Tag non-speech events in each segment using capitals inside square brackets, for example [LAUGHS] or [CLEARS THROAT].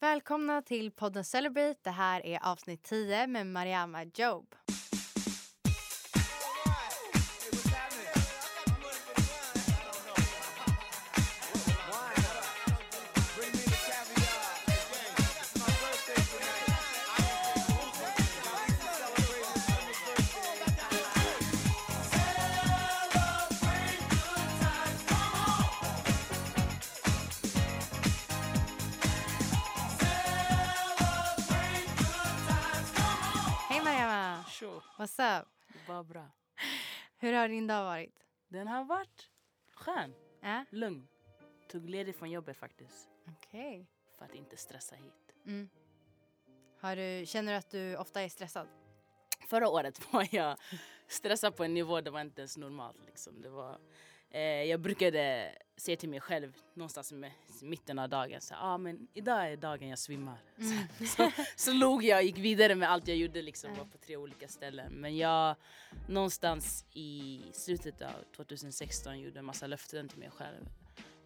Välkomna till podden Celebrate. Det här är avsnitt 10 med Mariama Job. Har din dag varit? Den har varit skön, Ja, lugn. Tog ledigt från jobbet faktiskt okej. för att inte stressa hit. Mm. Har du, känner du att du ofta är stressad? Förra året [LAUGHS] var jag stressad på en nivå det var inte ens normalt. Liksom. Det var, jag brukade säga till mig själv någonstans i mitten av dagen så ah, men idag är dagen jag svimmar. [LAUGHS] Så, så, så log jag och gick vidare med allt jag gjorde liksom, var på tre olika ställen. Men jag någonstans i slutet av 2016 gjorde en massa löften till mig själv.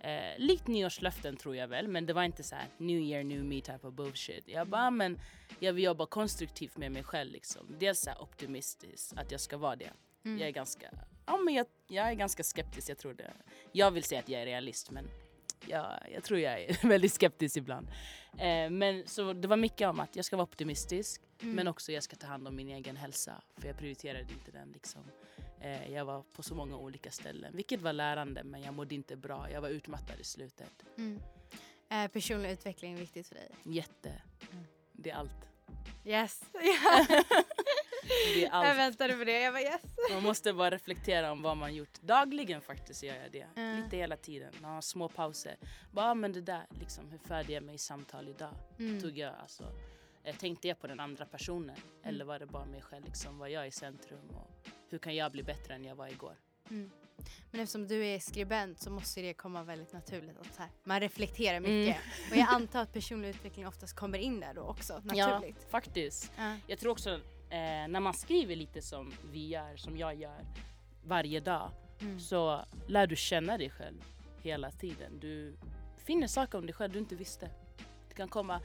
Eh, likt nyårslöften tror jag väl, men det var inte så här new year, new me type of bullshit. Jag bara, ah, men jag vill jobba konstruktivt med mig själv liksom. Dels så här optimistisk, att jag ska vara det. Jag är ganska, ja men jag, jag är ganska skeptisk, jag tror det. Jag vill säga att jag är realist men jag, jag tror jag är [LAUGHS] väldigt skeptisk ibland. Eh, men så det var mycket om att jag ska vara optimistisk men också jag ska ta hand om min egen hälsa för jag prioriterade inte den liksom. Eh, jag var på så många olika ställen vilket var lärande men jag mådde inte bra. Jag var utmattad i slutet. Mm. Är personlig utveckling viktigt för dig? Jätte. Det är allt. Yes! [LAUGHS] Är jag väntade på det. Jag bara yes! Man måste bara reflektera om vad man gjort. Dagligen faktiskt gör jag det. Mm. Lite hela tiden. Har små pauser. Bara, men det där, liksom, hur förde jag mig i samtal idag? Mm. Tog jag, alltså, tänkte jag på den andra personen? Eller var det bara mig själv? Liksom, var jag i centrum? Och hur kan jag bli bättre än jag var igår? Mm. Men eftersom du är skribent så måste det komma väldigt naturligt. Att här, man reflekterar mycket. [LAUGHS] Och jag antar att personlig utveckling oftast kommer in där då också, naturligt. Ja, faktiskt. Ja. Jag tror också eh, när man skriver lite som vi gör, som jag gör varje dag Mm. så lär du känna dig själv hela tiden. Du finner saker om dig själv du inte visste. Det kan komma,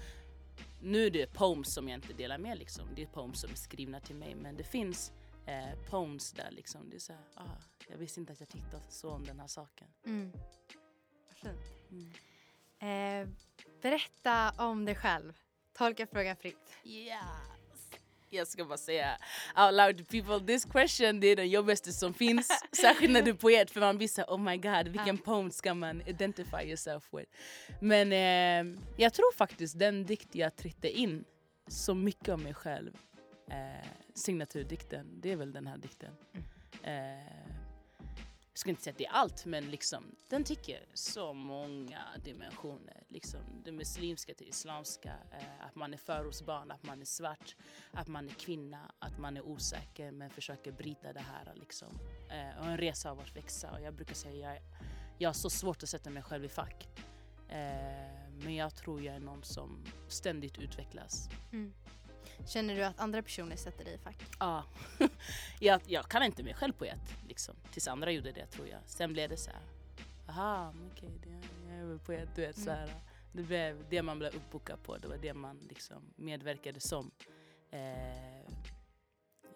nu är det poems som jag inte delar med liksom. Det är poems som är skrivna till mig men det finns eh, poems där liksom. Det är så här, ah, jag visste inte att jag tyckte så om den här saken. Mm. Vad fint. Mm. Eh, berätta om dig själv. Tolka frågan fritt. Yes. Jag ska bara säga out loud to people, this question det är den jobbigaste som finns. [LAUGHS] Särskilt när du är poet för man blir såhär oh my god vilken poem ska man identify yourself with. Men eh, jag tror faktiskt den dikt jag tryckte in så mycket om mig själv, eh, signaturdikten, det är väl den här dikten. Eh, jag skulle inte säga att det är allt men liksom, den tycker så många dimensioner. Liksom, det muslimska till islamska, eh, att man är förortsbarn, att man är svart, att man är kvinna, att man är osäker men försöker bryta det här. Liksom. Eh, och en resa av att växa. Och jag brukar säga jag, jag har så svårt att sätta mig själv i fack. Eh, men jag tror jag är någon som ständigt utvecklas. Mm. Känner du att andra personer sätter dig i fack? Ja. [LAUGHS] jag, jag kan inte mig själv poet. Liksom. Tills andra gjorde det tror jag. Sen blev det så här. Aha, okej, det- jag är väl poet. Du vet, så här. Det blev det man blev uppbokad på. Det var det man liksom medverkade som. Eh,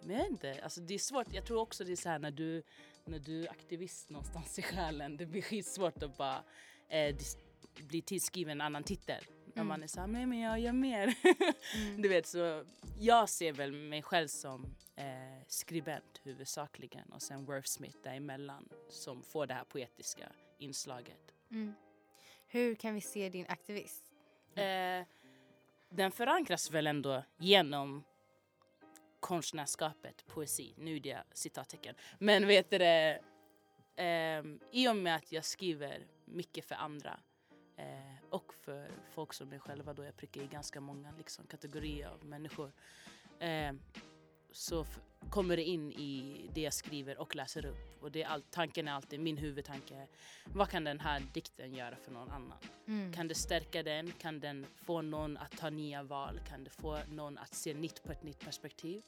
men jag vet inte, alltså det är svårt. Jag tror också det är så här när du, när du är aktivist någonstans i själen. Det blir skitsvårt att bara eh, bli tillskriven en annan titel. När Mm. man är så här, nej men jag gör mer. Mm. [LAUGHS] Du vet, så jag ser väl mig själv som eh, skribent huvudsakligen och sen wordsmith däremellan som får det här poetiska inslaget. Mm. Hur kan vi se din aktivism? Eh, den förankras väl ändå genom konstnärskapet, poesi. Nu är det citattecken. Men vet du det, eh, i och med att jag skriver mycket för andra eh, och för folk som mig själva då jag prickar i ganska många liksom, kategorier av människor eh, så kommer det in i det jag skriver och läser upp. Och det är all, tanken är alltid, min huvudtanke är, vad kan den här dikten göra för någon annan? Mm. Kan det stärka den? Kan den få någon att ta nya val? Kan det få någon att se nytt på ett nytt perspektiv?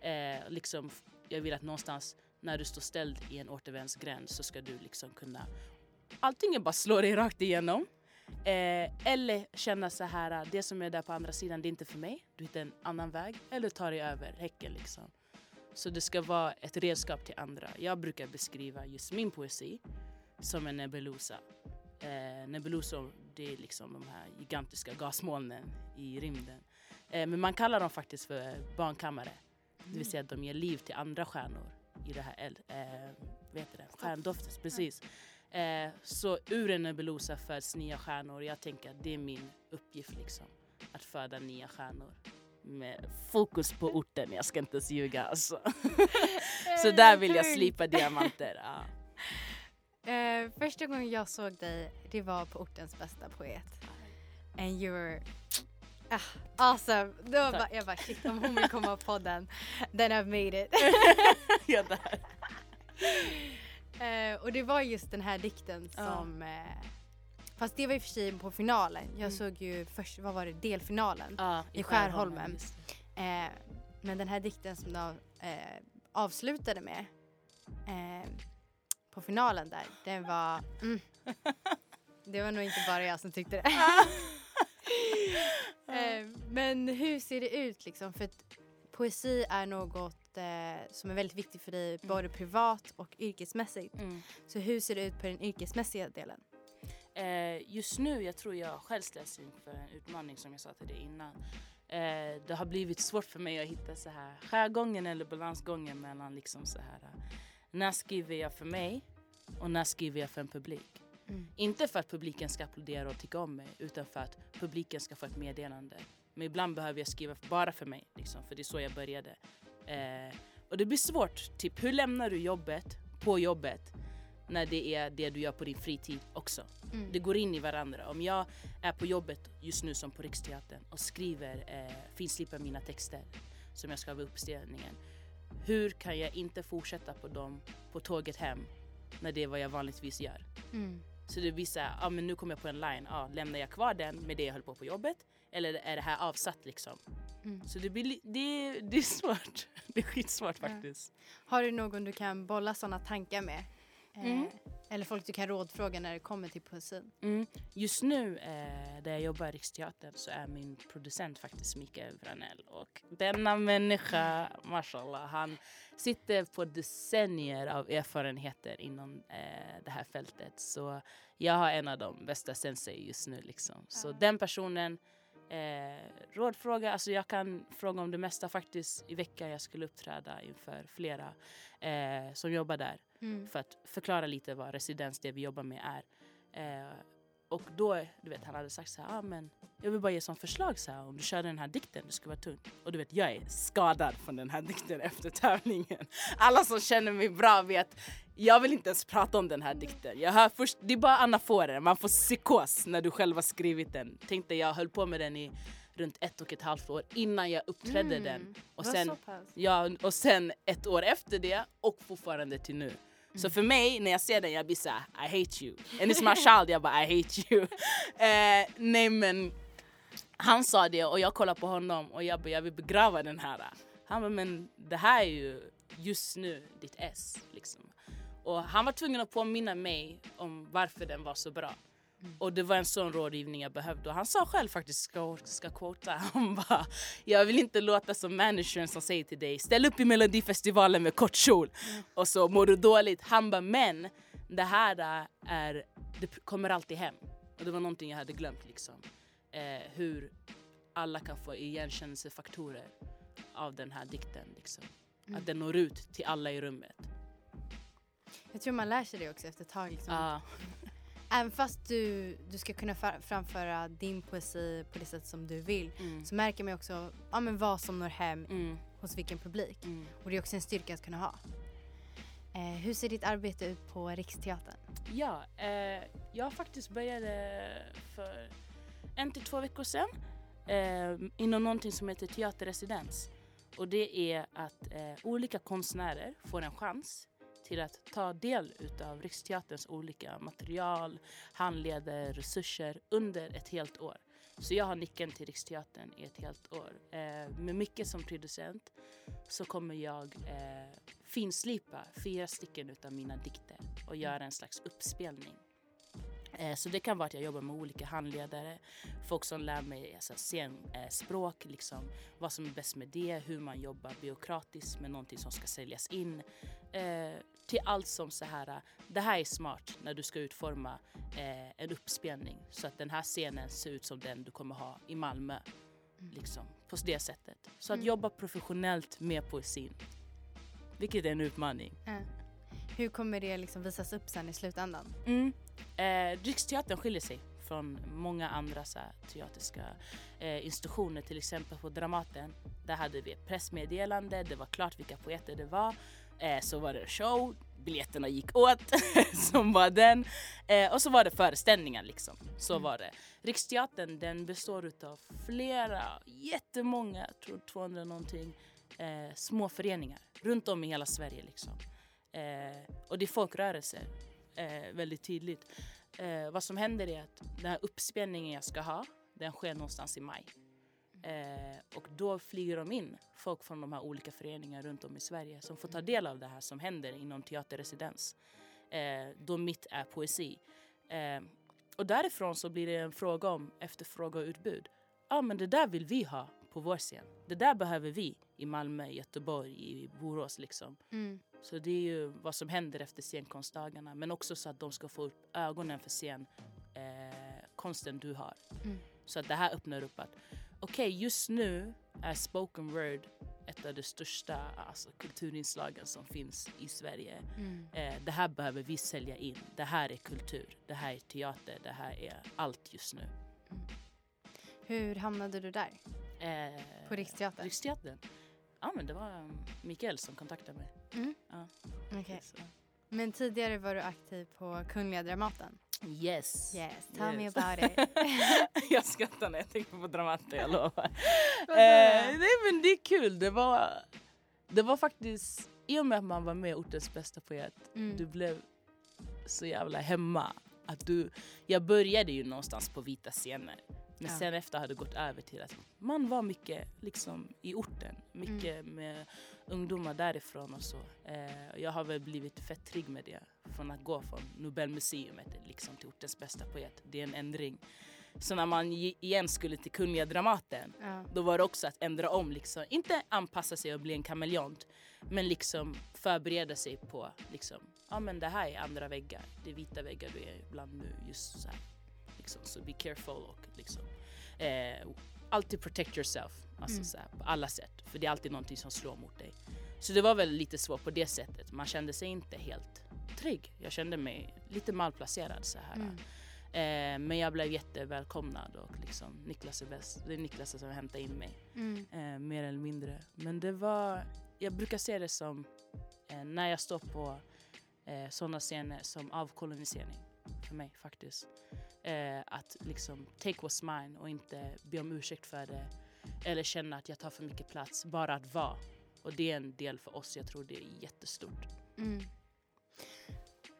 Eh, liksom, jag vill att någonstans när du står ställd i en återvändsgränd så ska du liksom kunna antingen bara slå dig rakt igenom Eh, eller känna så här, det som är där på andra sidan, det är inte för mig. Du hittar en annan väg. Eller tar dig över häcken liksom. Så det ska vara ett redskap till andra. Jag brukar beskriva just min poesi som en nebulosa. Eh, nebulosa, det är liksom de här gigantiska gasmolnen i rymden. Eh, men man kallar dem faktiskt för barnkammare. Det vill säga att de ger liv till andra stjärnor i det här eld, eh, vet det, stjärndoftet. Precis. Eh, så ur en nebulosa föds nya stjärnor. Jag tänker att det är min uppgift liksom. Att föda nya stjärnor. Med fokus på orten, jag ska inte ens ljuga alltså. [LAUGHS] så där vill jag slipa diamanter. Ja. [LAUGHS] Eh, första gången jag såg dig, det var på ortens bästa poet. And you were ah, awesome. Då var bara, jag bara shit om hon vill komma på podden, then I've made it. [LAUGHS] ja, där. Eh, och det var just den här dikten som eh, Fast det var i och för sig på finalen. Jag Mm. såg ju först, vad var det, delfinalen. Ja, I Skärholmen. just det. Eh, men den här dikten som de eh, avslutade med eh, på finalen där, den var... Mm. [LAUGHS] Det var nog inte bara jag som tyckte det. [LAUGHS] eh, men hur ser det ut liksom? För att poesi är något eh, som är väldigt viktigt för dig både privat och yrkesmässigt. Mm. Så hur ser det ut på den yrkesmässiga delen? Eh, just nu, jag tror jag själv ställs inför en utmaning som jag sa till dig innan. Eh, det har blivit svårt för mig att hitta så här skärgången eller balansgången mellan liksom så här. eh, När skriver jag för mig och när skriver jag för en publik? Mm. Inte för att publiken ska applådera och tycka om mig utan för att publiken ska få ett meddelande. Men ibland behöver jag skriva bara för mig, liksom, för det är så jag började. Eh, och det blir svårt. Typ, hur lämnar du jobbet på jobbet när det är det du gör på din fritid också? Mm. Det går in i varandra. Om jag är på jobbet just nu som på Riksteatern och skriver, eh, finslipar mina texter som jag ska ha vid uppställningen. Hur kan jag inte fortsätta på dem på tåget hem när det är vad jag vanligtvis gör? Mm. Så det blir såhär, ah, men nu kommer jag på en line, ah, lämnar jag kvar den med det jag höll på på jobbet? Eller är det här avsatt liksom? Mm. Så det, blir, li- det, det är svårt. [LAUGHS] Det är skitsvårt Ja. faktiskt. Har du någon du kan bolla sådana tankar med? Eh, Mm. Eller folk du kan rådfråga när det kommer till poesin? Mm. Just nu eh, där jag jobbar i Riksteatern så är min producent faktiskt Mikael Vranell. Och denna människa, mashallah, han sitter på decennier av erfarenheter inom eh, det här fältet. Så jag har en av de bästa sensei just nu. Liksom. Så Ja. den personen, eh, rådfråga, alltså jag kan fråga om det mesta faktiskt i veckan. Jag skulle uppträda inför flera eh, som jobbar där Mm. för att förklara lite vad residens, det vi jobbar med, är. Eh, och då, du vet, han hade sagt så här, ah, men jag vill bara ge som förslag så här, om du kör den här dikten, det ska vara tungt. Och du vet, jag är skadad från den här dikten [LAUGHS] efter tävlingen. Alla som känner mig bra vet, jag vill inte ens prata om den här dikten. Jag hör först, det är bara anaforer, man får psykos när du själv har skrivit den. Tänk dig, jag höll på med den i runt ett och ett halvt år innan jag uppträdde den. Och sen? Ja, och sen ett år efter det och fortfarande till nu. Så för mig, när jag ser den, jag blir såhär, I hate you. And it's my [LAUGHS] child, jag bara I hate you. [LAUGHS] Eh, nej men, han sa det och jag kollade på honom och jag bara, jag vill begrava den här. Han bara, men det här är ju just nu ditt S. Liksom. Och han var tvungen att påminna mig om varför den var så bra. Och det var en sån rådgivning jag behövde. Och han sa själv faktiskt, ska, ska quota, [LAUGHS] han bara Jag vill inte låta som managern som säger till dig ställ upp i melodifestivalen med kort kjol och så mår du dåligt. Han bara men det här är, det kommer alltid hem. Och det var någonting jag hade glömt liksom. Eh, hur alla kan få igenkännelsefaktorer av den här dikten. Liksom. Mm. Att den når ut till alla i rummet. Jag tror man lär sig det också efter ett tag. Liksom. Ah, Även fast du, du ska kunna framföra din poesi på det sätt som du vill mm, så märker man också ja, men vad som når hem mm, hos vilken publik. mm. Och det är också en styrka att kunna ha. Eh, hur ser ditt arbete ut på Riksteatern? Ja, eh, jag faktiskt började för en till två veckor sedan eh, inom någonting som heter teaterresidens. Och det är att eh, olika konstnärer får en chans till att ta del utav Riksteaterns olika material, handleder, resurser under ett helt år. Så jag har nyckeln till Riksteatern i ett helt år. Eh, med mycket som producent så kommer jag eh, finslipa fyra stycken utav mina dikter och göra en slags uppspelning. Eh, så det kan vara att jag jobbar med olika handledare, folk som lär mig alltså, scenspråk, eh, liksom, vad som är bäst med det, hur man jobbar byråkratiskt med någonting som ska säljas in. Eh, till allt som så här, det här är smart när du ska utforma eh, en uppspelning så att den här scenen ser ut som den du kommer ha i Malmö. Mm. Liksom, på det sättet. Så att mm. jobba professionellt med poesin. Vilket är en utmaning. Mm. Hur kommer det liksom visas upp sen i slutändan? Mm. Eh, Riksteatern skiljer sig från många andra så här, teatriska eh, institutioner, till exempel på Dramaten. Där hade vi ett pressmeddelande, det var klart vilka poeter det var. Eh, så var det show, biljetterna gick åt, [LAUGHS] som var den. Eh, och så var det föreställningar liksom. Så mm. var det. Riksteatern den består av flera, jättemånga, jag tror 200 någonting, eh, små föreningar runt om i hela Sverige liksom. Eh, och det är folkrörelser, eh, väldigt tydligt. Eh, vad som händer är att den här uppspelningen jag ska ha, den sker någonstans i maj. Eh, och då flyger de in folk från de här olika föreningarna runt om i Sverige som får ta del av det här som händer inom teaterresidens. Eh, då mitt är poesi. Eh, och därifrån så blir det en fråga om efterfråga och utbud. Ja, ah, men det där vill vi ha på vår scen. Det där behöver vi i Malmö, Göteborg, i Borås. Liksom. Mm. Så det är ju vad som händer efter scenkonstdagarna. Men också så att de ska få upp ögonen för scenkonsten eh, du har. Mm. Så att det här öppnar upp att okej, okay, just nu är spoken word ett av de största alltså, kulturinslagen som finns i Sverige. Mm. Eh, det här behöver vi sälja in. Det här är kultur, det här är teater, det här är allt just nu. Mm. Hur hamnade du där? Eh, På Riksteatern? Riksteatern? Ja men det var um, Mikael som kontaktade mig. Mm. Ja. Okay. Men tidigare var du aktiv på Kungliga Dramaten? Yes. Yes, tell yes. me about it. [LAUGHS] jag skrattar när jag tänker på Dramaten, jag lovar. [LAUGHS] eh, nej men det är kul, det var, det var faktiskt, i och med att man var med i Ortens bästa poet, mm. du blev så jävla hemma. Att du, jag började ju någonstans på vita scener. Men ja. sen efter hade det gått över till att man var mycket liksom, i orten. Mycket mm. med ungdomar därifrån och så. Eh, jag har väl blivit fett trygg med det. Från att gå från Nobelmuseet liksom, till ortens bästa poet. Det är en ändring. Så när man igen skulle till Kungliga Dramaten, ja. då var det också att ändra om. Liksom. Inte anpassa sig och bli en kameleont, men liksom förbereda sig på liksom, ja men det här är andra väggar. Det är vita väggar du är ibland nu. just så här. Liksom. Så be careful och liksom, eh, alltid protect yourself. Alltså, mm. så här, på alla sätt. För det är alltid någonting som slår mot dig. Så det var väl lite svårt på det sättet. Man kände sig inte helt trygg. Jag kände mig lite malplacerad så här. Mm. Eh, men jag blev jättevälkomnad och liksom Niklas är bäst. Det är Niklas som hämtade in mig. Mm. Eh, mer eller mindre. Men det var, jag brukar se det som eh, när jag står på eh, sådana scener som avkolonisering för mig faktiskt. Eh, att liksom take what's mine och inte be om ursäkt för det. Eller känna att jag tar för mycket plats. Bara att vara. Och det är en del för oss. Jag tror det är jättestort. Mm.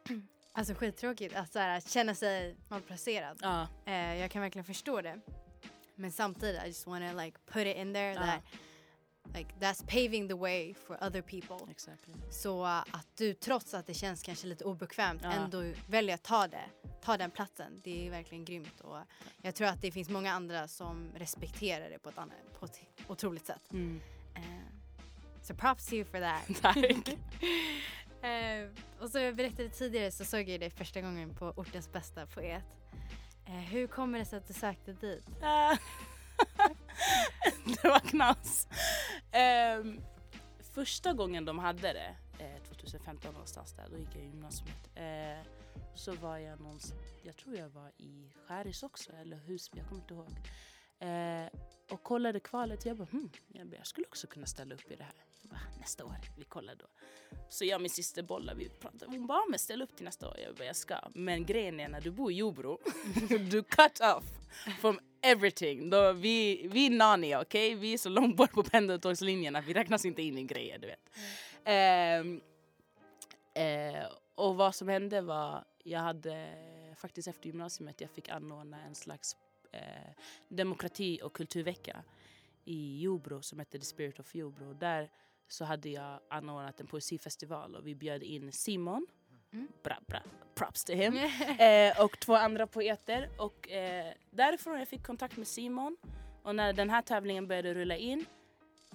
[CLEARS THROAT] Alltså skittråkigt att så här, känna sig malplacerad. Ja. Eh, jag kan verkligen förstå det. Men samtidigt, I just wanna like put it in there ja. that like that's paving the way for other people. Exactly. Så uh, att du trots att det känns kanske lite obekvämt ja. ändå väljer att ta det, ta den platsen. Det är verkligen grymt och jag tror att det finns många andra som respekterar det på ett, annat, på ett otroligt sätt. Mm. Uh, so props to you for that. [LAUGHS] Tack. uh, [LAUGHS] och som jag berättade tidigare så såg jag dig första gången på ortens bästa poet. Uh, hur kommer det sig att du sökte dit? [LAUGHS] det var knas. Um, första gången de hade det, eh, 2015 någonstans där, då gick jag i gymnasiet. Eh, så var jag någonstans, jag tror jag var i Skäris också, eller Husby, jag kommer inte ihåg. Eh, och kollade kvalet, jag bara, hmm, jag, bara, jag skulle också kunna ställa upp i det här. Jag bara, nästa år, vi kollar då. Så jag och min syster bollar, vi pratade, hon bara, men ställ upp till nästa år. Jag bara, jag ska. Men grejen är när du bor i Jobro, [LAUGHS] du cut off from everything. Då, vi, vi är Narnia, okej? Okay? Vi är så långt bort på pendeltågslinjen att vi räknas inte in i grejer, du vet. Mm. Eh, eh, och vad som hände var, jag hade faktiskt efter gymnasiet, jag fick anordna en slags eh, demokrati och kulturvecka i Jobro som hette The Spirit of Jobro. Där så hade jag anordnat en poesifestival och vi bjöd in Simon Mm. Bra, bra. Props to him. [LAUGHS] eh, och två andra poeter. Och eh, därifrån jag fick kontakt med Simon. Och när den här tävlingen började rulla in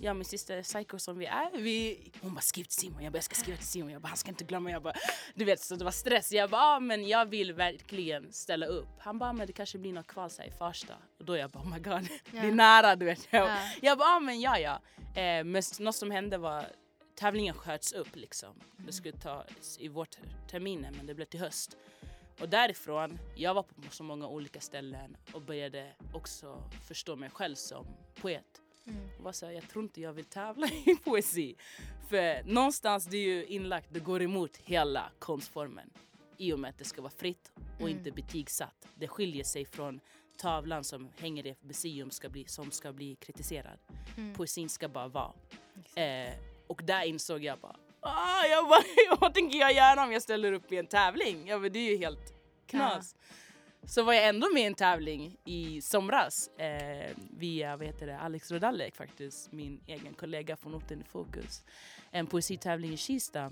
jag och min syster Psycho som vi är, vi, hon bara skriv till Simon, jag bara jag ska skriva till Simon, jag bara han ska inte glömma, jag bara du vet så det var stress. Jag bara ah, men jag vill verkligen ställa upp. Han bara men det kanske blir något kval i Farsta. Och då jag bara oh my god, [LAUGHS] det är nära du vet. Jag, Ja. jag bara ah, men ja ja. Eh, men något som hände var tävlingen sköts upp liksom. Det skulle ta i vårt terminen men det blev till höst. Och därifrån, jag var på så många olika ställen och började också förstå mig själv som poet. Mm. Och var så här, jag tror inte jag vill tävla [LAUGHS] i poesi. För någonstans det är ju inlagt, det går emot hela konstformen. I och med att det ska vara fritt och Mm. inte betygsatt. Det skiljer sig från tavlan som hänger i ett museum ska bli, som ska bli kritiserad. Mm. Poesin ska bara vara. Eh, och där insåg jag bara, ah, jag bara [LAUGHS] vad tänker jag göra om jag ställer upp i en tävling? Ja men det är ju helt knas. Så var jag ändå med i en tävling i somras eh, via vad heter det, Alex Rodalek faktiskt, min egen kollega från orten i Fokus. En poesitävling i Kista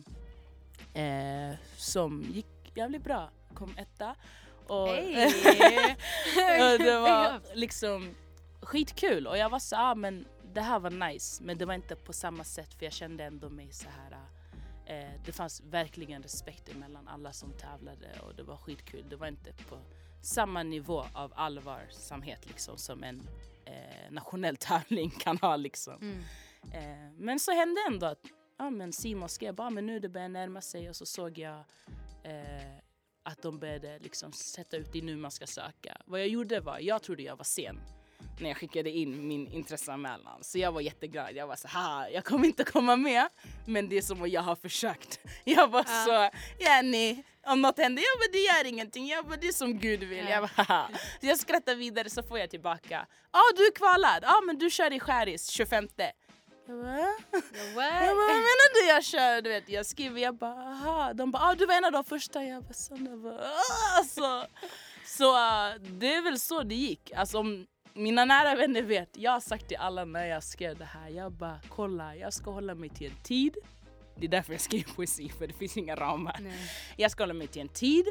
eh, som gick jävligt bra, kom etta. Och, Hej! [LAUGHS] och det var [LAUGHS] liksom skitkul och jag var så ah, men det här var nice men det var inte på samma sätt för jag kände ändå mig så här eh, det fanns verkligen respekt mellan alla som tävlade och det var skitkul. Det var inte på samma nivå av allvarsamhet liksom som en eh, nationell [LAUGHS] tävling kan ha liksom. Mm. Eh, men så hände ändå att ja, men Simon skrev bara men nu det börjar närma sig och så såg jag eh, att de började liksom sätta ut det nu man ska söka. Vad jag gjorde var, jag trodde jag var sen när jag skickade in min intresseanmälan. Så jag var jätteglad. Jag var så här, jag kommer inte komma med. Men det är som att jag har försökt. Jag var Ja. så, Jenny, om något händer, jag bara det gör ingenting. Jag bara det är som Gud vill. Ja. Jag bara. Så jag skrattar vidare så får jag tillbaka. Ja ah, du är kvalad, ja ah, men du kör i Skäris 25. Jag bara, vad menar du jag kör? Du vet, jag skriver, jag bara aha. De bara, ah, du var en av de första. Jag bara, jag bara, "Ah." alltså. Så äh, det är väl så det gick. Alltså, om mina nära vänner vet, jag har sagt till alla när jag skrev det här, jag bara kolla, jag ska hålla mig till en tid. Det är därför jag skriver poesi, för det finns inga ramar. Nej. Jag ska hålla mig till en tid.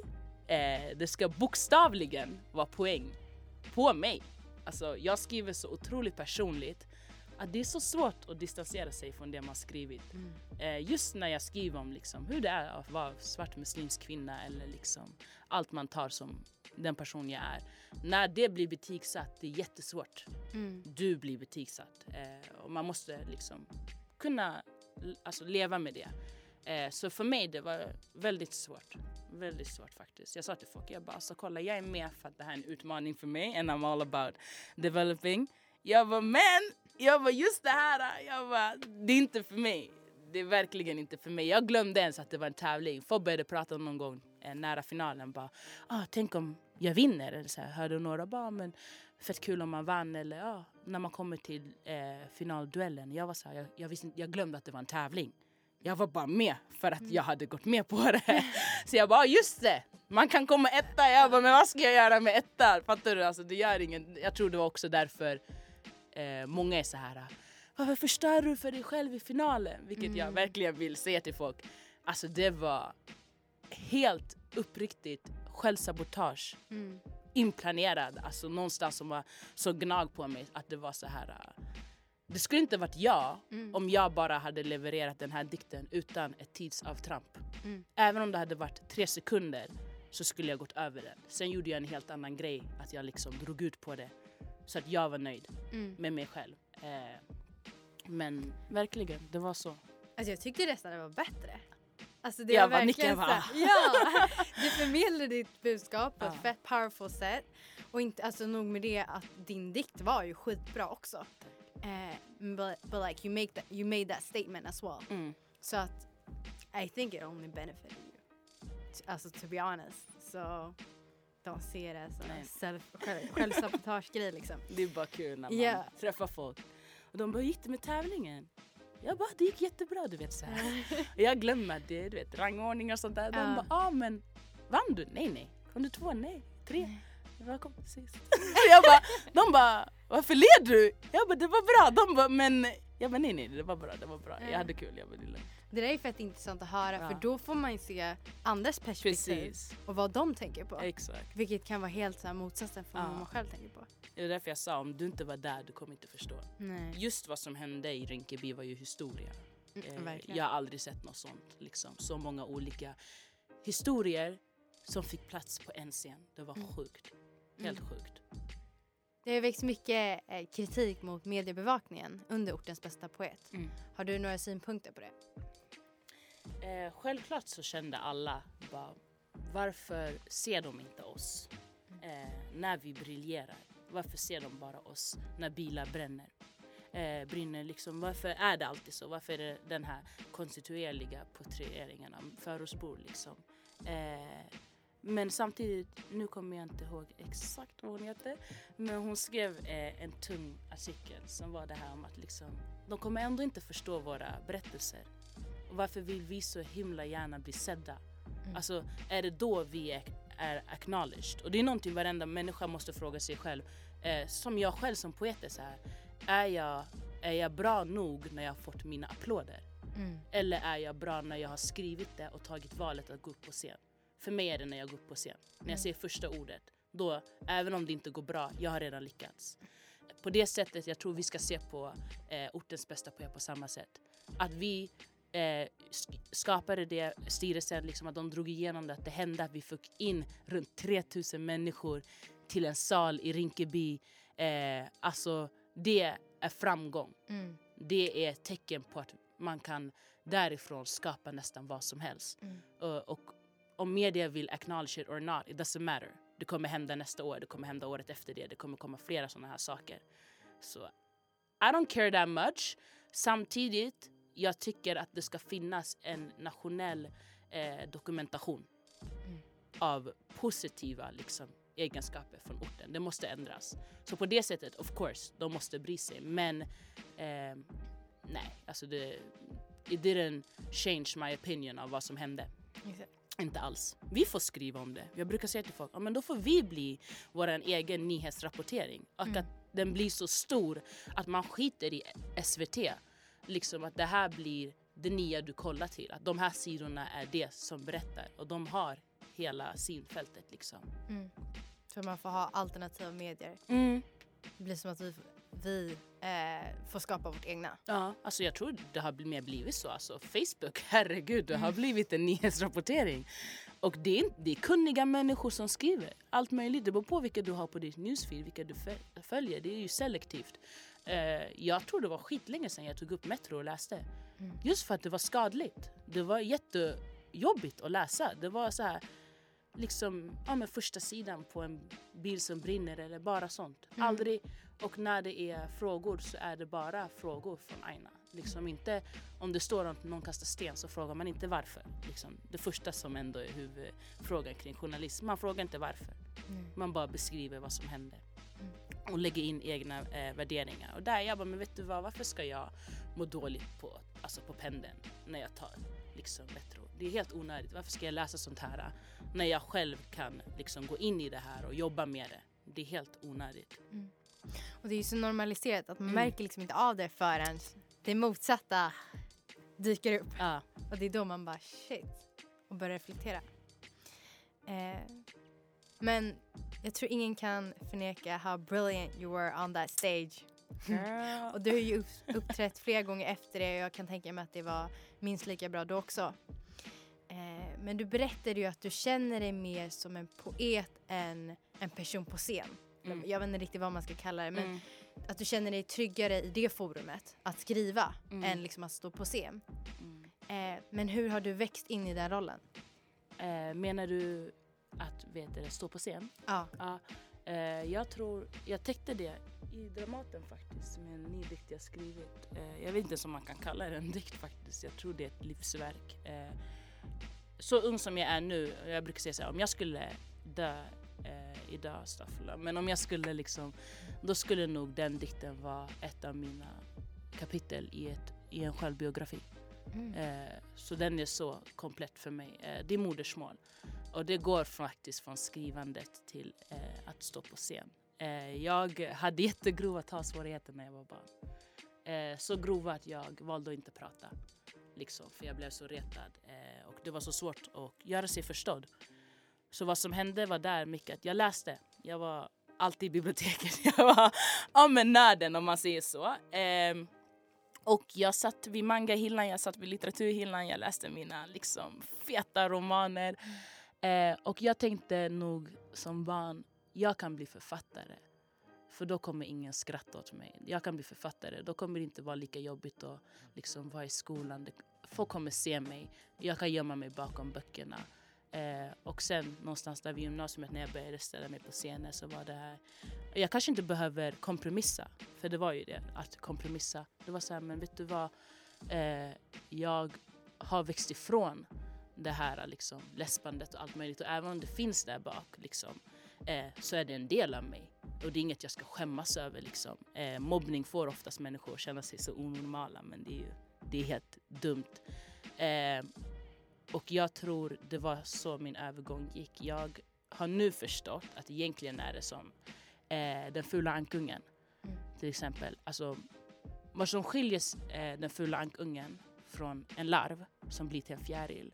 Eh, det ska bokstavligen vara poäng på mig. Alltså, jag skriver så otroligt personligt att det är så svårt att distansera sig från det man skrivit. Mm. Eh, just när jag skriver om liksom, hur det är att vara svart muslimsk kvinna eller liksom, allt man tar som den person jag är. När det blir betygsatt, det är jättesvårt. Mm. Du blir betygsatt. Eh, och man måste liksom kunna alltså, leva med det. Eh, så för mig det var väldigt svårt. Väldigt svårt faktiskt. Jag sa till folk, jag bara alltså, kolla jag är med för att det här är en utmaning för mig and I'm all about developing. Jag bara men, jag bara just det här, jag bara det är inte för mig. Det är verkligen inte för mig. Jag glömde ens att det var en tävling. Folk började prata någon gång eh, nära finalen bara ah, tänk om jag vinner. Eller så här, hörde några bara men fett kul om man vann eller ja, när man kommer till eh, finalduellen. Jag var så här, jag, jag, visste, jag glömde att det var en tävling. Jag var bara med för att jag hade gått med på det. [LAUGHS] Så jag bara, "Ah, just det! Man kan komma etta. Jag bara, men vad ska jag göra med etta? Fattar du? Alltså, det gör ingen. Jag tror det var också därför eh, många är så här. Varför förstör du för dig själv i finalen? Vilket jag Mm. verkligen vill säga till folk. Alltså det var helt uppriktigt självsabotage Mm. inplanerad, alltså någonstans som var så gnag på mig att det var så här. äh, Det skulle inte varit jag Mm. om jag bara hade levererat den här dikten utan ett tidsavtramp. Mm. Även om det hade varit tre sekunder så skulle jag gått över den. Sen gjorde jag en helt annan grej, att jag liksom drog ut på det. Så att jag var nöjd Mm. med mig själv. Eh, men verkligen, det var så. Alltså jag tyckte nästan det var bättre. Alltså det Jag var bara nickar bara. Ja! [LAUGHS] Du förmedlade ditt budskap på ett Ja. fett powerful sätt. Och inte, alltså nog med det att din dikt var ju skitbra också. Eh, but, but like you, make that, you made that statement as well. Mm. Så att I think it only benefited you. T- Alltså to be honest. Så de ser det som en self, själv, självsabotagegrej liksom. Det är bara kul när man Ja. träffar folk. Och de bara, gick det med tävlingen? Jag bara, det gick jättebra du vet så här. [LAUGHS] Jag glömmer det, du vet rangordning och sånt där. De bara, ah, men vann du? Nej nej. Kom du två? Nej. Tre? Jag kom sist. [LAUGHS] jag bara, de bara, varför led du? Jag bara, det var bra. De bara, men Jag bara nej nej det var bra, det var bra. Ja. Jag hade kul, jag är lugnt. Det där är fett intressant att höra Ja. för då får man ju se andras perspektiv Precis, och vad de tänker på. exakt. Vilket kan vara helt så här motsatsen från Ja. vad man själv tänker på. Det är därför jag sa om du inte var där du kommer inte förstå. Nej, Just vad som hände i Rinkeby var ju historia. mm, Eh, jag har aldrig sett något sånt. Liksom. Så många olika historier som fick plats på en scen. Det var Mm. sjukt. Helt Mm. sjukt. Det har växt mycket eh, kritik mot mediebevakningen under ortens bästa poet. Mm. Har du några synpunkter på det? Eh, självklart så kände alla bara, varför ser de inte oss eh, när vi briljerar? Varför ser de bara oss när bilar bränner? Eh, brinner liksom, varför är det alltid så? Varför är det den här konstituerliga porträtteringen av förortsbor liksom? Eh, men samtidigt, nu kommer jag inte ihåg exakt vad hon heter, men hon skrev eh, en tung artikel som var det här om att liksom, de kommer ändå inte förstå våra berättelser. Och varför vill vi så himla gärna bli sedda? Mm. Alltså är det då vi är, är acknowledged? Och det är någonting varenda människa måste fråga sig själv. Eh, som jag själv som poet är så här. Är jag, är jag bra nog när jag har fått mina applåder? Mm. Eller är jag bra när jag har skrivit det och tagit valet att gå upp på scen? För mig är det när jag går upp på scen. När jag säger första ordet. Då, även om det inte går bra, jag har redan lyckats. På det sättet, jag tror vi ska se på eh, ortens bästa poet på samma sätt. Att vi eh, sk- skapade det, styrelsen, liksom, att de drog igenom det, att det hände att vi fick in runt 3000 människor till en sal i Rinkeby. Eh, alltså, det är framgång Mm. det är ett tecken på att man kan därifrån skapa nästan vad som helst. Mm. Och, och om media vill acknowledge it or not, it doesn't matter. Det kommer hända nästa år, det kommer hända året efter det, det kommer komma flera sådana här saker. Så I don't care that much. Samtidigt, jag tycker att det ska finnas en nationell eh, dokumentation Mm. av positiva liksom, egenskaper från orten. Det måste ändras. Så på det sättet, of course, de måste bry sig. Men eh, nej, alltså det it didn't change my opinion av vad som hände. Exakt. Inte alls. Vi får skriva om det. Jag brukar säga till folk, ja, men då får vi bli vår egen nyhetsrapportering. Och Mm. att den blir så stor att man skiter i SVT. Liksom att det här blir det nya du kollar till. Att de här sidorna är det som berättar. Och de har hela synfältet liksom. Mm. Så man får ha alternativa medier. Mm. Det blir som att vi, vi eh, får skapa vårt egna. Ja, alltså jag tror det har mer blivit så. Alltså Facebook, [LAUGHS] herregud, det har Mm. blivit en [LAUGHS] nyhetsrapportering. Och det är, det är kunniga människor som skriver. Allt möjligt. Det beror på vilka du har på ditt newsfeed, vilka du föl- följer. Det är ju selektivt. Eh, jag tror det var skitlänge sedan jag tog upp Metro och läste. Mm. Just för att det var skadligt. Det var jättejobbigt att läsa. Det var så här, liksom, ja men första sidan på en bil som brinner eller bara sånt. Mm. Aldrig, och när det är frågor så är det bara frågor från Aina. Liksom inte, om det står att någon kastar sten så frågar man inte varför. Liksom, det första som ändå är huvudfrågan kring journalism. Man frågar inte varför. Mm. Man bara beskriver vad som händer. Mm. Och lägger in egna eh, värderingar. Och där jag bara, men vet du vad, varför ska jag må dåligt på, alltså på pendeln när jag tar liksom, metro? Det är helt onödigt. Varför ska jag läsa sånt här eh, när jag själv kan liksom, gå in i det här och jobba med det? Det är helt onödigt. Och det är ju så normaliserat att man Mm. märker liksom inte av det förrän det motsatta dyker upp. Ja, Och det är då man bara shit och börjar reflektera. Eh, men jag tror ingen kan förneka how brilliant you were on that stage. [LAUGHS] Och du har ju upp- uppträtt flera gånger efter det och jag kan tänka mig att det var minst lika bra då också. Eh, men du berättade ju att du känner dig mer som en poet än en person på scen. Mm. Jag vet inte riktigt vad man ska kalla det men Mm. att du känner dig tryggare i det forumet, att skriva, Mm. än liksom att stå på scen. Mm. Eh, men hur har du växt in i den rollen? Eh, menar du att vet du, stå på scen? Ja. Ja, eh, jag tror, jag täckte det i Dramaten faktiskt med en ny dikt jag skrivit. Eh, jag vet inte ens om man kan kalla det en dikt faktiskt. Jag tror det är ett livsverk. Eh, så ung som jag är nu, jag brukar säga så här, om jag skulle dö eh, idag, Staffla, men om jag skulle liksom, då skulle nog den dikten vara ett av mina kapitel i, ett, i en självbiografi. Mm. Eh, så den är så komplett för mig. Eh, det är modersmål. Och det går faktiskt från skrivandet till eh, att stå på scen. Eh, jag hade jättegrova talsvårigheter när jag var barn. Eh, så grova att jag valde att inte prata. Liksom, för jag blev så retad. Eh, och det var så svårt att göra sig förstådd. Så vad som hände var där mycket att jag läste. Jag var alltid i biblioteket. [LAUGHS] Jag var ja, men nörden om man säger så. Ehm, och jag satt vid mangahyllan, jag satt vid litteraturhyllan, jag läste mina liksom, feta romaner. Ehm, och jag tänkte nog som barn, jag kan bli författare. För då kommer ingen skratta åt mig. Jag kan bli författare. Då kommer det inte vara lika jobbigt att liksom vara i skolan. Folk kommer se mig. Jag kan gömma mig bakom böckerna. Eh, och sen någonstans där vid gymnasiet när jag började ställa mig på scenen så var det här. Jag kanske inte behöver kompromissa. För det var ju det, att kompromissa. Det var så här, men vet du vad? Eh, jag har växt ifrån det här liksom, läspandet och allt möjligt. Och även om det finns där bak liksom, eh, så är det en del av mig. Och det är inget jag ska skämmas över. Liksom. Eh, mobbning får oftast människor att känna sig så onormala men det är ju det är helt dumt. Eh, och jag tror det var så min övergång gick. Jag har nu förstått att egentligen är det som eh, den fula ankungen. Mm. Till exempel. Alltså, vad som skiljer eh, den fula ankungen från en larv som blir till en fjäril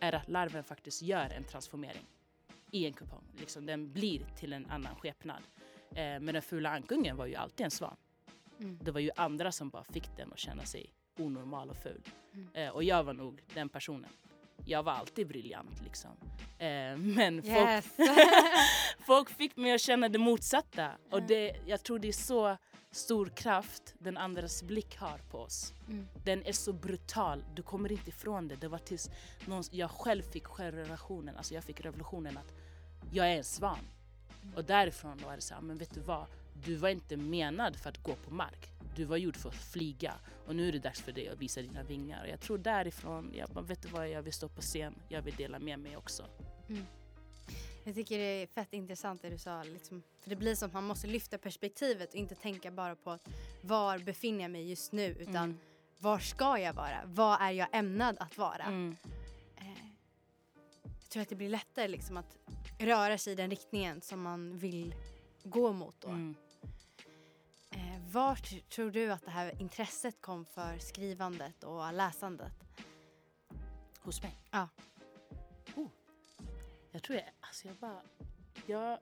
är att larven faktiskt gör en transformering i en kupong. Liksom, den blir till en annan skepnad. Eh, men den fula ankungen var ju alltid en svan. Mm. Det var ju andra som bara fick den att känna sig onormal och ful. Mm. Eh, och jag var nog den personen. Jag var alltid briljant liksom. Eh, men yes. folk, [LAUGHS] folk fick mig att känna det motsatta. Och det, jag tror det är så stor kraft den andras blick har på oss. Mm. Den är så brutal, du kommer inte ifrån det. Det var tills någon, jag själv fick självrelationen, alltså jag fick revolutionen att jag är en svan. Mm. Och därifrån var det så här, men vet du vad? Du var inte menad för att gå på mark. Du var gjord för att flyga och nu är det dags för dig att visa dina vingar. Jag tror därifrån, jag bara, vet du vad? Jag vill stå på scen, jag vill dela med mig också. Mm. Jag tycker det är fett intressant det du sa. Liksom, för det blir som att man måste lyfta perspektivet och inte tänka bara på att var befinner jag mig just nu utan mm. var ska jag vara? Vad är jag ämnad att vara? Mm. Eh, jag tror att det blir lättare liksom att röra sig i den riktningen som man vill gå mot då. Mm. Vart tror du att det här intresset kom för skrivandet och läsandet? Hos mig? Ja. Jag tror jag, alltså jag bara, jag,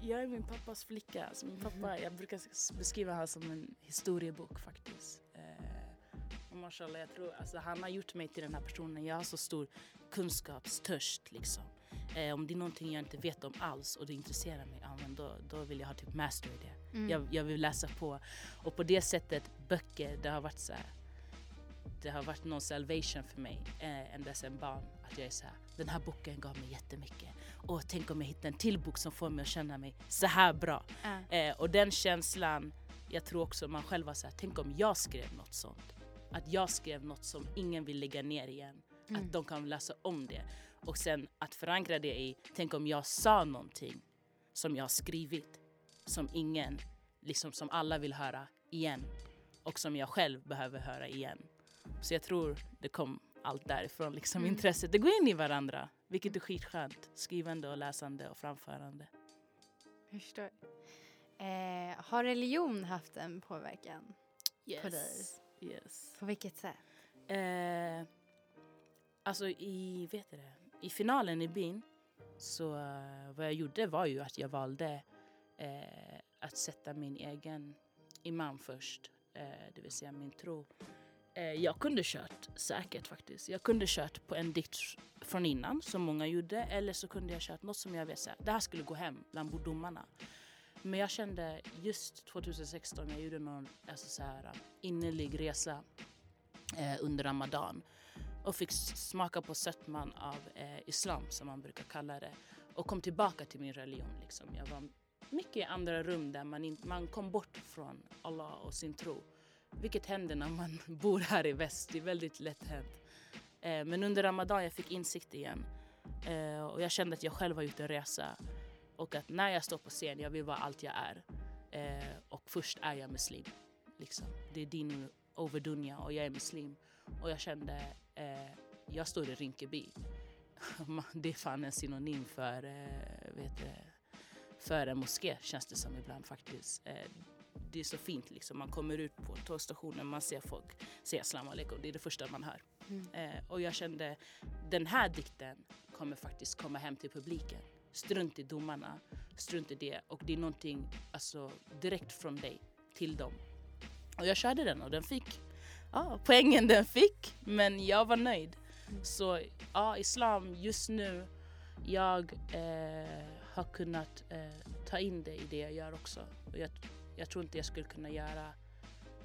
jag är min pappas flicka. Alltså min pappa, mm. jag brukar beskriva honom som en historiebok faktiskt. Eh, och mashallah, jag tror, alltså han har gjort mig till den här personen. Jag har så stor kunskapstörst liksom. Eh, om det är någonting jag inte vet om alls och det intresserar mig, ja, men då, då vill jag ha typ master i det. Mm. Jag, jag vill läsa på. Och på det sättet, böcker, det har varit så här, det har varit någon salvation för mig eh, ända sedan barn. Att jag är så här, den här boken gav mig jättemycket. Och tänk om jag hittar en till bok som får mig att känna mig så här bra. Uh. Eh, och den känslan, jag tror också man själv var så här, tänk om jag skrev något sånt. Att jag skrev något som ingen vill lägga ner igen. Mm. Att de kan läsa om det. Och sen att förankra det i, tänk om jag sa någonting som jag har skrivit. Som ingen, liksom som alla vill höra igen. Och som jag själv behöver höra igen. Så jag tror det kom allt därifrån, liksom mm. intresset. Det går in i varandra, vilket är skitskönt. Skrivande och läsande och framförande. Jag förstår. Eh, har religion haft en påverkan yes. på dig? Yes. På vilket sätt? Eh, alltså i, vet det, i finalen i bin så uh, vad jag gjorde var ju att jag valde uh, att sätta min egen imam först, uh, det vill säga min tro. Eh, jag kunde kört säkert faktiskt. Jag kunde kört på en dikt från innan som många gjorde eller så kunde jag kört något som jag vet det här skulle gå hem bland domarna. Men jag kände just 2016, jag gjorde någon alltså så här, innerlig resa eh, under Ramadan och fick smaka på sötman av eh, islam som man brukar kalla det och kom tillbaka till min religion. Liksom. Jag var mycket i andra rum där man, in, man kom bort från Allah och sin tro. Vilket händer när man [LAUGHS] bor här i väst. Det är väldigt lätt hänt. Eh, men under Ramadan jag fick insikt igen. Eh, och jag kände att jag själv har gjort en resa. Och att när jag står på scen, jag vill vara allt jag är. Eh, och först är jag muslim. Liksom. Det är din overdunja och jag är muslim. Och jag kände, eh, jag står i Rinkeby. [LAUGHS] det är fan en synonym för, eh, vet, för en moské känns det som ibland faktiskt. Eh, det är så fint liksom. Man kommer ut på tågstationen, man ser folk säga salam alaikum. Det är det första man hör. Mm. Eh, och jag kände den här dikten kommer faktiskt komma hem till publiken. Strunt i domarna, strunt i det. Och det är någonting alltså, direkt från dig till dem. Och jag körde den och den fick ja, poängen den fick. Men jag var nöjd. Så ja, islam just nu, jag eh, har kunnat eh, ta in det i det jag gör också. Och jag, jag tror inte jag skulle kunna göra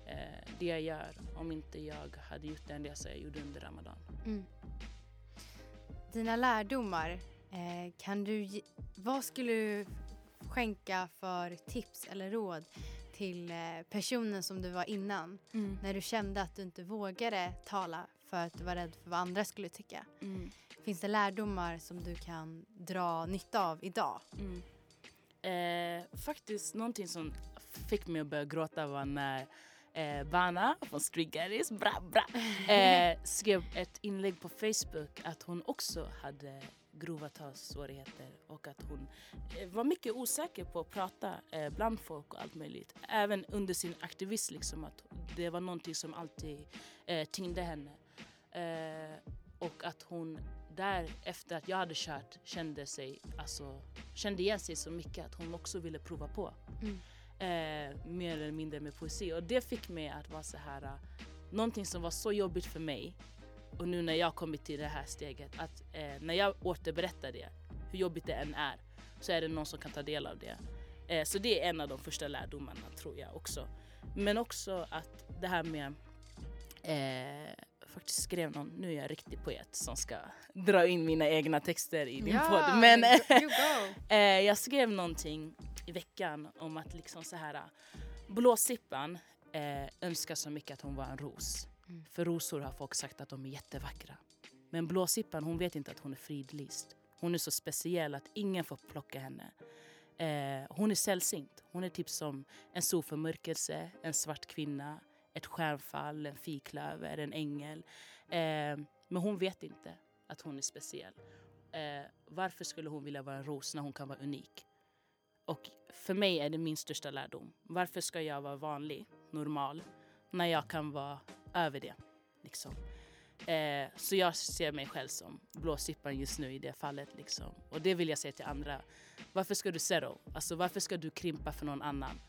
eh, det jag gör om inte jag hade gjort den resa jag gjorde under Ramadan. Mm. Dina lärdomar, eh, kan du, ge- vad skulle du skänka för tips eller råd till eh, personen som du var innan? När du kände att du inte vågade tala för att du var rädd för vad andra skulle tycka. Mm. Finns det lärdomar som du kan dra nytta av idag? Mm. Eh, faktiskt någonting som fick mig att börja gråta var när eh, Bana från Street Gaddies, bra, bra, [LAUGHS] eh, skrev ett inlägg på Facebook att hon också hade grova talsvårigheter och att hon eh, var mycket osäker på att prata eh, bland folk och allt möjligt. Även under sin aktivism, liksom, att det var någonting som alltid eh, tyngde henne. Eh, och att hon där efter att jag hade kört kände sig, alltså, kände igen sig så mycket att hon också ville prova på. Mm. Eh, mer eller mindre med poesi. Och det fick mig att vara så här, eh, någonting som var så jobbigt för mig och nu när jag kommit till det här steget, att eh, när jag återberättar det, hur jobbigt det än är, så är det någon som kan ta del av det. Eh, så det är en av de första lärdomarna tror jag också. Men också att det här med eh, faktiskt skrev någon, nu är jag riktig poet som ska [LAUGHS] dra in mina egna texter i din podd. Men [LAUGHS] eh, jag skrev någonting i veckan om att liksom så här Blåsippan eh, önskar så mycket att hon var en ros. Mm. För rosor har folk sagt att de är jättevackra. Men Blåsippan hon vet inte att hon är fridlyst. Hon är så speciell att ingen får plocka henne. Eh, hon är sällsynt. Hon är typ som en solförmörkelse, en svart kvinna, ett stjärnfall, en fiklöver, en ängel. Eh, men hon vet inte att hon är speciell. Eh, varför skulle hon vilja vara en ros när hon kan vara unik? Och för mig är det min största lärdom. Varför ska jag vara vanlig, normal, när jag kan vara över det? Liksom. Eh, så jag ser mig själv som blåsippan just nu i det fallet. Liksom. Och det vill jag säga till andra. Varför ska du settle? Alltså varför ska du krympa för någon annan?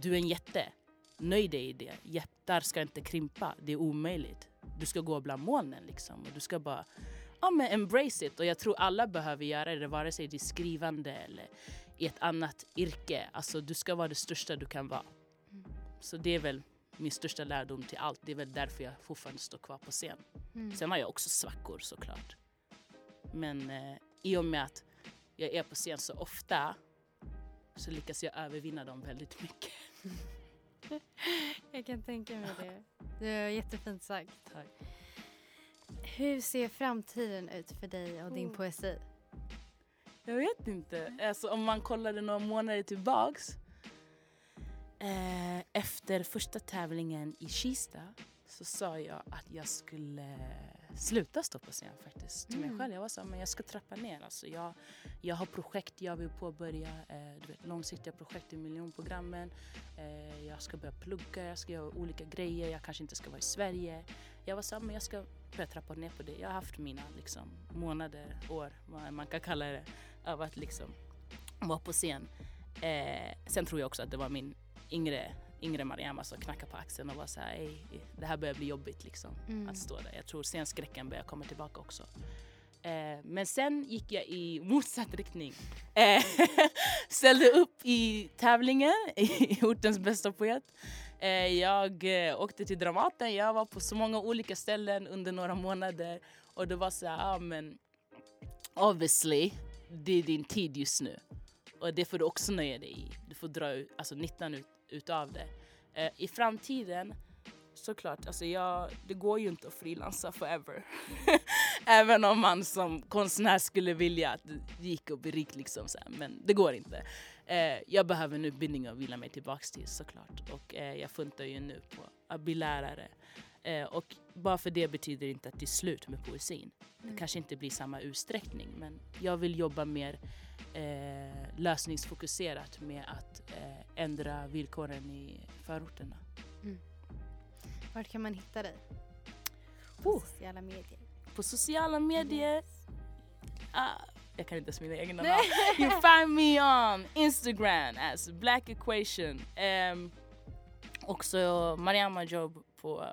Du är en jätte. Nöj dig i det. Jättar ska inte krympa. Det är omöjligt. Du ska gå bland molnen liksom. Och du ska bara ja, men embrace it. Och jag tror alla behöver göra det, vare sig det är skrivande eller i ett annat yrke. Alltså du ska vara det största du kan vara. Så det är väl min största lärdom till allt. Det är väl därför jag fortfarande står kvar på scen. Mm. Sen har jag också svackor såklart. Men eh, i och med att jag är på scen så ofta så lyckas jag övervinna dem väldigt mycket. [LAUGHS] Jag kan tänka mig det. Det är jättefint sagt. Tack. Hur ser framtiden ut för dig och din Oh. poesi? Jag vet inte. Alltså, om man kollade några månader tillbaks. Eh, efter första tävlingen i Kista så sa jag att jag skulle sluta stå på scen faktiskt. Till mig Mm. själv. Jag var så men jag ska trappa ner. Alltså, jag, jag har projekt jag vill påbörja. Eh, vet, långsiktiga projekt i miljonprogrammen. Eh, jag ska börja plugga, jag ska göra olika grejer. Jag kanske inte ska vara i Sverige. Jag var så men jag ska börja trappa ner på det. Jag har haft mina liksom, månader, år, vad man kan kalla det, av att liksom vara på scen. Eh, sen tror jag också att det var min yngre, yngre Mariama som knackade på axeln och var så här, "Ey, det här börjar bli jobbigt liksom Mm. att stå där. Jag tror scenskräcken börjar komma tillbaka också. Eh, men sen gick jag i motsatt riktning. Eh, [LAUGHS] ställde upp i tävlingen i [LAUGHS] ortens bästa poet. Eh, jag eh, åkte till Dramaten, jag var på så många olika ställen under några månader och det var så här, ah, men obviously, det är din tid just nu. Och det får du också nöja dig i. Du får dra alltså, nyttan ut, utav det. Eh, I framtiden, såklart, alltså jag, det går ju inte att frilansa forever. [LAUGHS] Även om man som konstnär skulle vilja att det gick att bli rik liksom så här, men det går inte. Eh, jag behöver en utbildning att vila mig tillbaks till såklart. Och eh, jag funtar ju nu på att bli lärare. Eh, och bara för det betyder inte att det är slut med poesin. Det Mm. kanske inte blir samma utsträckning men jag vill jobba mer eh, lösningsfokuserat med att eh, ändra villkoren i förorterna. Vart kan man hitta dig? På Oh. sociala medier. På sociala medier, ah, jag kan inte ens mina egna namn. [LAUGHS] You find me on Instagram as Black Equation. Um, också Mariama Job på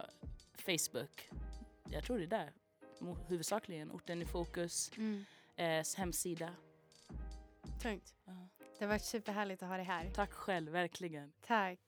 Facebook. Jag tror det är där. Huvudsakligen orten i fokus. Mm. Eh, hemsida. Tungt. Ja. Det har varit superhärligt att ha dig här. Tack själv, verkligen. Tack.